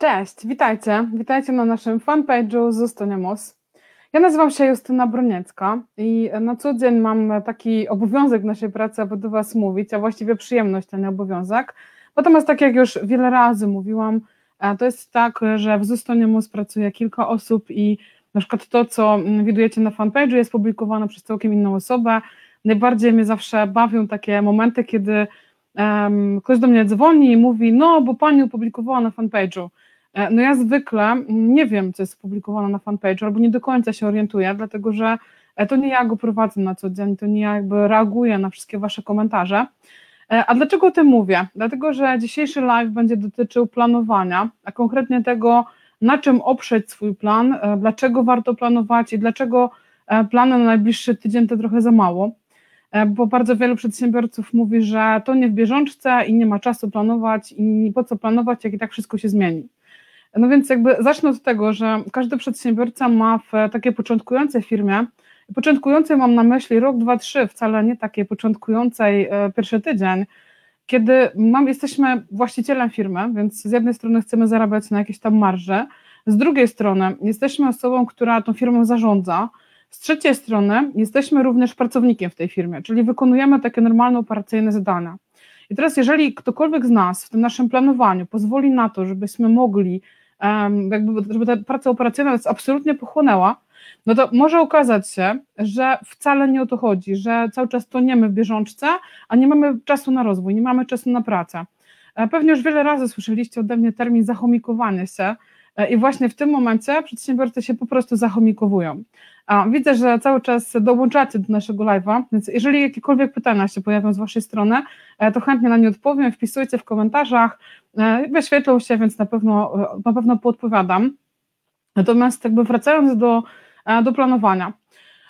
Cześć, witajcie. Witajcie na naszym fanpage'u Zostaniemos. Ja nazywam się Justyna Broniecka i na co dzień mam taki obowiązek w naszej pracy, aby do Was mówić, a właściwie przyjemność, nie obowiązek. Natomiast tak jak już wiele razy mówiłam, e, to jest tak, że w Zostaniemos pracuje kilka osób i na przykład to, co widujecie na fanpage'u jest publikowane przez całkiem inną osobę. Najbardziej mnie zawsze bawią takie momenty, kiedy um, ktoś do mnie dzwoni i mówi, no bo Pani opublikowała na fanpage'u. E, no ja zwykle nie wiem, co jest opublikowane na fanpage'u, albo nie do końca się orientuję, dlatego że e, to nie ja go prowadzę na co dzień, to nie ja jakby reaguję na wszystkie Wasze komentarze. E, a dlaczego o tym mówię? Dlatego, że dzisiejszy live będzie dotyczył planowania, a konkretnie tego, na czym oprzeć swój plan, dlaczego warto planować i dlaczego plany na najbliższy tydzień to trochę za mało. Bo bardzo wielu przedsiębiorców mówi, że to nie w bieżączce i nie ma czasu planować i po co planować, jak i tak wszystko się zmieni. No więc jakby zacznę od tego, że każdy przedsiębiorca ma w takiej początkującej firmie, początkującej mam na myśli rok, dwa, trzy, wcale nie takiej początkującej e, pierwszy tydzień, kiedy mam, jesteśmy właścicielem firmy, więc z jednej strony chcemy zarabiać na jakieś tam marże, z drugiej strony jesteśmy osobą, która tą firmą zarządza, z trzeciej strony jesteśmy również pracownikiem w tej firmie, czyli wykonujemy takie normalne operacyjne zadania. I teraz, jeżeli ktokolwiek z nas w tym naszym planowaniu pozwoli na to, żebyśmy mogli jakby, żeby ta praca operacyjna nas absolutnie pochłonęła, no to może okazać się, że wcale nie o to chodzi, że cały czas toniemy w bieżączce, a nie mamy czasu na rozwój, nie mamy czasu na pracę. E, pewnie już wiele razy słyszeliście ode mnie termin zachomikowanie się, I właśnie w tym momencie przedsiębiorcy się po prostu zachomikowują. Widzę, że cały czas dołączacie do naszego live'a, więc jeżeli jakiekolwiek pytania się pojawią z Waszej strony, e, to chętnie na nie odpowiem, wpisujcie w komentarzach, e, wyświetlą się, więc na pewno, na pewno podpowiadam. Natomiast jakby wracając do, do planowania.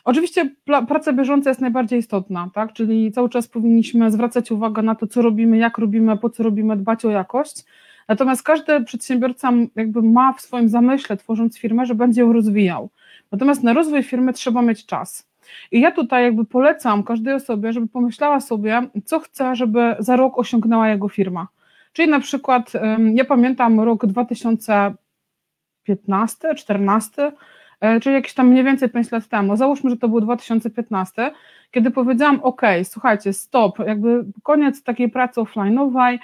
Oczywiście praca bieżąca jest najbardziej istotna, tak? czyli cały czas powinniśmy zwracać uwagę na to, co robimy, jak robimy, po co robimy, dbać o jakość, Natomiast każdy przedsiębiorca jakby ma w swoim zamyśle, tworząc firmę, że będzie ją rozwijał. Natomiast na rozwój firmy trzeba mieć czas. I ja tutaj jakby polecam każdej osobie, żeby pomyślała sobie, co chce, żeby za rok osiągnęła jego firma. Czyli na przykład, ja pamiętam rok 2015, 14, e, czyli jakieś tam mniej więcej 5 lat temu. Załóżmy, że to był 2015, kiedy powiedziałam: OK, słuchajcie, stop, jakby koniec takiej pracy offline'owej,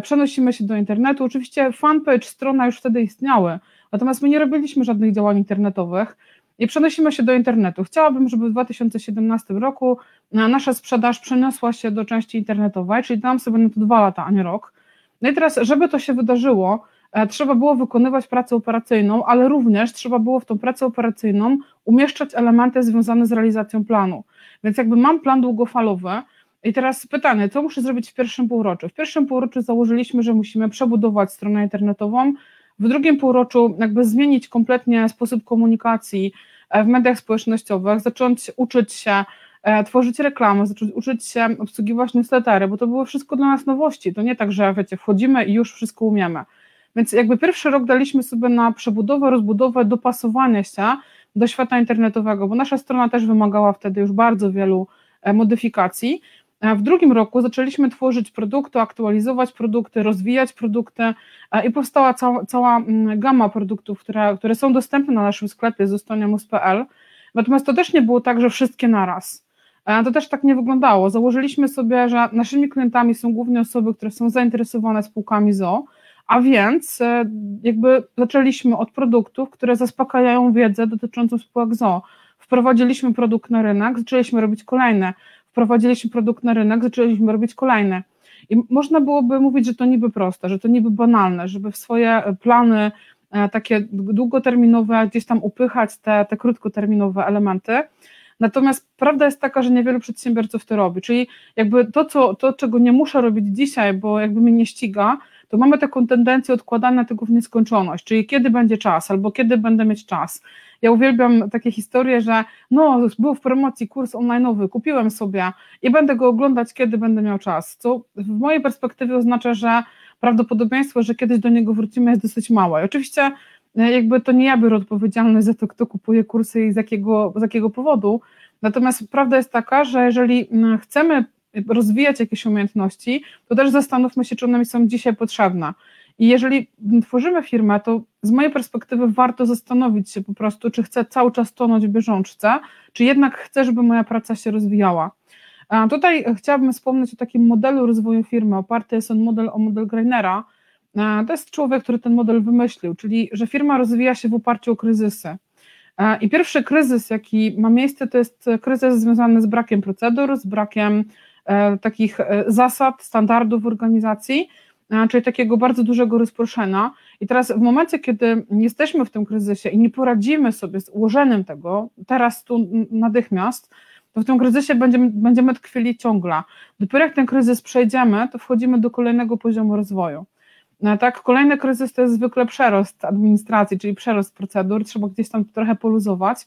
przenosimy się do internetu. Oczywiście fanpage, strona już wtedy istniały, natomiast my nie robiliśmy żadnych działań internetowych i przenosimy się do internetu. Chciałabym, żeby w 2017 roku e, nasza sprzedaż przeniosła się do części internetowej, czyli dam sobie na to dwa lata, a nie rok. No i teraz, żeby to się wydarzyło, e, trzeba było wykonywać pracę operacyjną, ale również trzeba było w tą pracę operacyjną umieszczać elementy związane z realizacją planu. Więc jakby mam plan długofalowy, i teraz pytanie, co muszę zrobić w pierwszym półroczu? W pierwszym półroczu założyliśmy, że musimy przebudować stronę internetową, w drugim półroczu jakby zmienić kompletnie sposób komunikacji e, w mediach społecznościowych, zacząć uczyć się e, tworzyć reklamy, zacząć uczyć się obsługiwać newslettery, bo to było wszystko dla nas nowości. To nie tak, że wiecie, wchodzimy i już wszystko umiemy. Więc jakby pierwszy rok daliśmy sobie na przebudowę, rozbudowę, dopasowanie się do świata internetowego, bo nasza strona też wymagała wtedy już bardzo wielu e, modyfikacji. W drugim roku zaczęliśmy tworzyć produkty, aktualizować produkty, rozwijać produkty i powstała cała, cała mm, gama produktów, które, które są dostępne na naszym sklepie zostaniamus.pl. Natomiast to też nie było tak, że wszystkie naraz. To też tak nie wyglądało. Założyliśmy sobie, że naszymi klientami są głównie osoby, które są zainteresowane spółkami ZO, a więc e, jakby zaczęliśmy od produktów, które zaspokajają wiedzę dotyczącą spółek ZO. Wprowadziliśmy produkt na rynek, zaczęliśmy robić kolejne wprowadziliśmy produkt na rynek, zaczęliśmy robić kolejne. I można byłoby mówić, że to niby proste, że to niby banalne, żeby w swoje plany e, takie długoterminowe gdzieś tam upychać te, te krótkoterminowe elementy. Natomiast prawda jest taka, że niewielu przedsiębiorców to robi, czyli jakby to, co, to, czego nie muszę robić dzisiaj, bo jakby mnie nie ściga, to mamy taką tendencję odkładania tego w nieskończoność, czyli kiedy będzie czas, albo kiedy będę mieć czas. Ja uwielbiam takie historie, że no, był w promocji kurs online'owy, kupiłem sobie i będę go oglądać, kiedy będę miał czas, co w mojej perspektywie oznacza, że prawdopodobieństwo, że kiedyś do niego wrócimy jest dosyć małe. I oczywiście e, jakby to nie ja biorę odpowiedzialność za to, kto kupuje kursy i z jakiego, z jakiego powodu, natomiast prawda jest taka, że jeżeli chcemy rozwijać jakieś umiejętności, to też zastanówmy się, czy one mi są dzisiaj potrzebne. I jeżeli tworzymy firmę, to z mojej perspektywy warto zastanowić się po prostu, czy chcę cały czas tonąć w bieżączce, czy jednak chcę, żeby moja praca się rozwijała. A tutaj chciałabym wspomnieć o takim modelu rozwoju firmy. Oparty jest on model o model Greinera. To jest człowiek, który ten model wymyślił, czyli że firma rozwija się w oparciu o kryzysy. I pierwszy kryzys, jaki ma miejsce, to jest kryzys związany z brakiem procedur, z brakiem e, takich e, zasad, standardów organizacji, czyli takiego bardzo dużego rozproszenia. I teraz w momencie, kiedy jesteśmy w tym kryzysie i nie poradzimy sobie z ułożeniem tego, teraz tu natychmiast, to w tym kryzysie będziemy, będziemy tkwili ciągle. Dopiero jak ten kryzys przejdziemy, to wchodzimy do kolejnego poziomu rozwoju. No, tak, kolejny kryzys to jest zwykle przerost administracji, czyli przerost procedur, trzeba gdzieś tam trochę poluzować.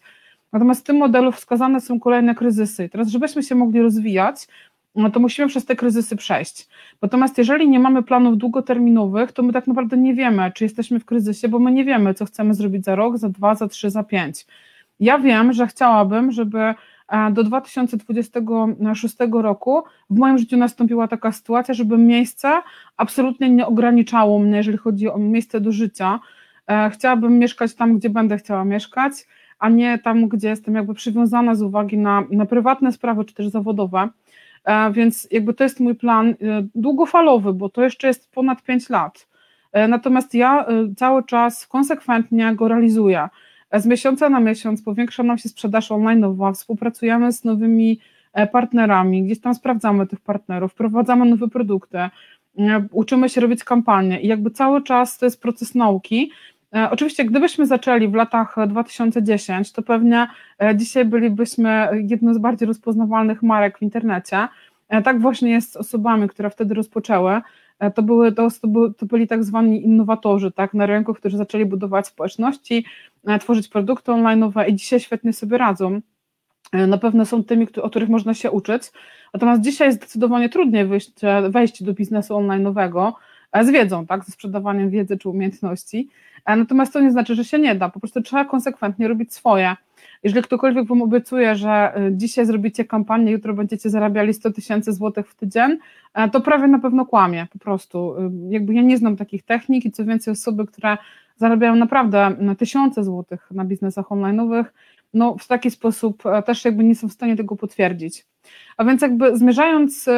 Natomiast w tym modelu wskazane są kolejne kryzysy. I teraz, żebyśmy się mogli rozwijać, no to musimy przez te kryzysy przejść. Natomiast jeżeli nie mamy planów długoterminowych, to my tak naprawdę nie wiemy, czy jesteśmy w kryzysie, bo my nie wiemy, co chcemy zrobić za rok, za dwa, za trzy, za pięć. Ja wiem, że chciałabym, żeby do 2026 roku w moim życiu nastąpiła taka sytuacja, żeby miejsce absolutnie nie ograniczało mnie, jeżeli chodzi o miejsce do życia. E, chciałabym mieszkać tam, gdzie będę chciała mieszkać, a nie tam, gdzie jestem jakby przywiązana z uwagi na, na prywatne sprawy czy też zawodowe. E, więc jakby to jest mój plan e, długofalowy, bo to jeszcze jest ponad 5 lat. Natomiast ja cały czas konsekwentnie go realizuję z miesiąca na miesiąc powiększa nam się sprzedaż online, współpracujemy z nowymi e, partnerami, gdzieś tam sprawdzamy tych partnerów, wprowadzamy nowe produkty, e, uczymy się robić kampanie i jakby cały czas to jest proces nauki. E, oczywiście, gdybyśmy zaczęli w latach 2010, to pewnie dzisiaj bylibyśmy jedną z bardziej rozpoznawalnych marek w internecie. Tak właśnie jest z osobami, które wtedy rozpoczęły. E, to, były, to, to byli tak zwani innowatorzy tak, na rynku, którzy zaczęli budować społeczności, e, tworzyć produkty online i dzisiaj świetnie sobie radzą. E, na pewno są tymi, o których można się uczyć. Natomiast dzisiaj zdecydowanie trudniej wejść do biznesu online'owego z wiedzą, tak, ze sprzedawaniem wiedzy czy umiejętności. Natomiast to nie znaczy, że się nie da. Po prostu trzeba konsekwentnie robić swoje. Jeżeli ktokolwiek Wam obiecuje, że y, dzisiaj zrobicie kampanię, jutro będziecie zarabiali 100 tysięcy złotych w tydzień, e, to prawie na pewno kłamie po prostu. Jakby ja nie znam takich technik i co więcej osoby, które zarabiają naprawdę tysiące złotych na biznesach online'owych, no w taki sposób e, też jakby nie są w stanie tego potwierdzić. A więc jakby zmierzając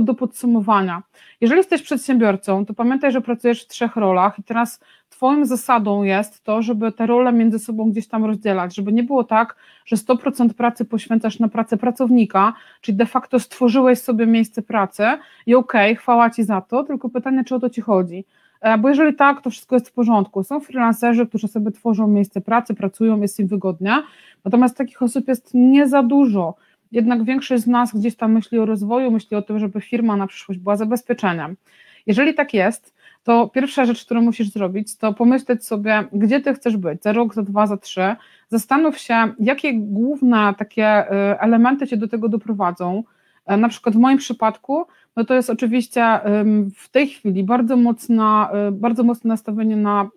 do podsumowania, jeżeli jesteś przedsiębiorcą, to pamiętaj, że pracujesz w trzech rolach i teraz Twoją zasadą jest to, żeby te role między sobą gdzieś tam rozdzielać, żeby nie było tak, że 100% pracy poświęcasz na pracę pracownika, czyli de facto stworzyłeś sobie miejsce pracy i okej, okay, chwała Ci za to, tylko pytanie, czy o to Ci chodzi. E, bo jeżeli tak, to wszystko jest w porządku. Są freelancerzy, którzy sobie tworzą miejsce pracy, pracują, jest im wygodnie, natomiast takich osób jest nie za dużo. Jednak większość z nas gdzieś tam myśli o rozwoju, myśli o tym, żeby firma na przyszłość była zabezpieczeniem. Jeżeli tak jest, to pierwsza rzecz, którą musisz zrobić, to pomyśleć sobie, gdzie ty chcesz być za rok, za dwa, za trzy. Zastanów się, jakie główne takie y, elementy cię do tego doprowadzą. E, na przykład w moim przypadku, no to jest oczywiście w tej chwili bardzo, mocna, y, bardzo mocne nastawienie na,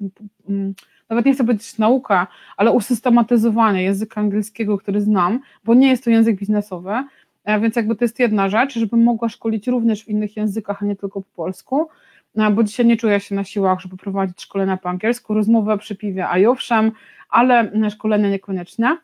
nawet nie chcę powiedzieć nauka, ale usystematyzowanie języka angielskiego, który znam, bo nie jest to język biznesowy, e, więc jakby to jest jedna rzecz, żebym mogła szkolić również w innych językach, a nie tylko po polsku. Bo dzisiaj nie czuję się na siłach, żeby prowadzić szkolenia po angielsku, rozmowę przy piwie, a i owszem, ale szkolenia niekoniecznie.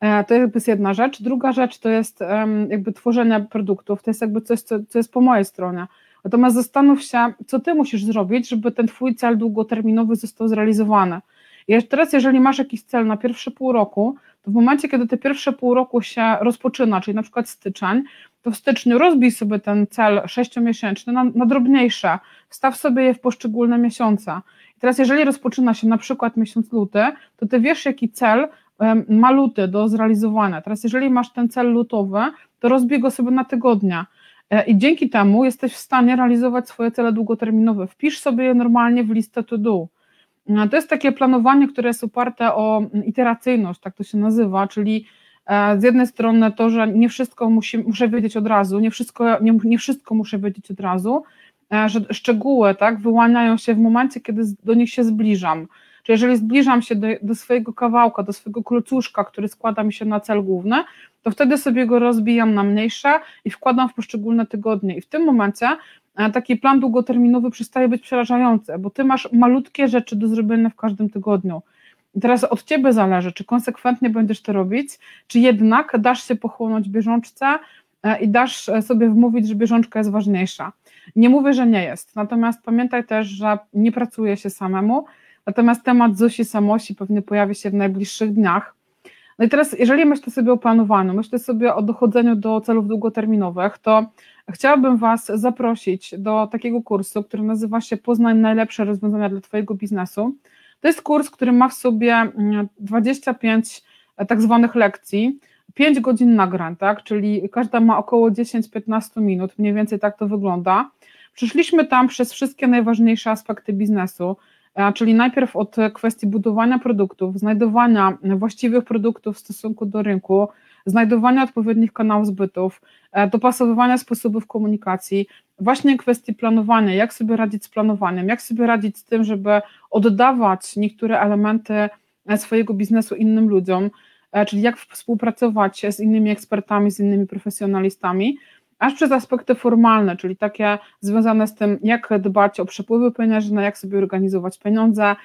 E, to jest jedna rzecz. Druga rzecz to jest jakby tworzenie produktów, to jest jakby coś, co, co jest po mojej stronie. Natomiast zastanów się, co ty musisz zrobić, żeby ten twój cel długoterminowy został zrealizowany. I teraz, jeżeli masz jakiś cel na pierwsze pół roku, to w momencie, kiedy te pierwsze pół roku się rozpoczyna, czyli na przykład styczeń, to w styczniu rozbij sobie ten cel sześciomiesięczny na, na drobniejsze, wstaw sobie je w poszczególne miesiące. I teraz, jeżeli rozpoczyna się na przykład miesiąc luty, to ty wiesz, jaki cel ma luty do zrealizowania. Teraz, jeżeli masz ten cel lutowy, to rozbij go sobie na tygodnie. E, I dzięki temu jesteś w stanie realizować swoje cele długoterminowe. Wpisz sobie je normalnie w listę to do. E, to jest takie planowanie, które jest oparte o iteracyjność, tak to się nazywa, czyli E, z jednej strony to, że nie wszystko musi, muszę wiedzieć od razu, nie wszystko, nie, nie wszystko muszę wiedzieć od razu, że szczegóły tak, wyłaniają się w momencie, kiedy do nich się zbliżam. Czyli jeżeli zbliżam się do, do swojego kawałka, do swojego klucuszka, który składa mi się na cel główny, to wtedy sobie go rozbijam na mniejsze i wkładam w poszczególne tygodnie. I w tym momencie taki plan długoterminowy przestaje być przerażający, bo ty masz malutkie rzeczy do zrobienia w każdym tygodniu. I teraz od ciebie zależy, czy konsekwentnie będziesz to robić, czy jednak dasz się pochłonąć bieżączce e, i dasz sobie wmówić, że bieżączka jest ważniejsza. Nie mówię, że nie jest, natomiast pamiętaj też, że nie pracuje się samemu, natomiast temat Zosi Samosi pewnie pojawi się w najbliższych dniach. No i teraz, jeżeli myślę sobie o planowaniu, myślę sobie o dochodzeniu do celów długoterminowych, to chciałabym Was zaprosić do takiego kursu, który nazywa się Poznań najlepsze rozwiązania dla Twojego biznesu. To jest kurs, który ma w sobie 25 mm, tak zwanych lekcji, 5 godzin nagrań, tak? czyli każda ma około 10-15 minut, mniej więcej tak to wygląda. Przyszliśmy tam przez wszystkie najważniejsze aspekty biznesu, czyli najpierw od kwestii budowania produktów, znajdowania właściwych produktów w stosunku do rynku, znajdowania odpowiednich kanałów zbytów, e, dopasowywania sposobów komunikacji, właśnie kwestii planowania, jak sobie radzić z planowaniem, jak sobie radzić z tym, żeby oddawać niektóre elementy e, swojego biznesu innym ludziom, e, czyli jak współpracować z innymi ekspertami, z innymi profesjonalistami, aż przez aspekty formalne, czyli takie związane z tym, jak dbać o przepływy pieniężne, jak sobie organizować pieniądze,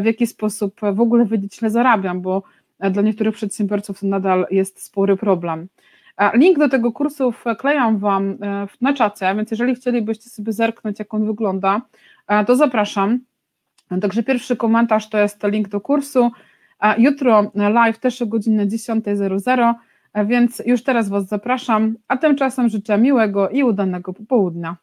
w jaki sposób w ogóle wiedzieć, ile zarabiam, bo dla niektórych przedsiębiorców to nadal jest spory problem. Link do tego kursu wklejam Wam e, na czacie, więc jeżeli chcielibyście sobie zerknąć, jak on wygląda, e, to zapraszam. Także pierwszy komentarz to jest link do kursu. Jutro live też o godzinie 10.00, e, więc już teraz Was zapraszam, a tymczasem życzę miłego i udanego popołudnia.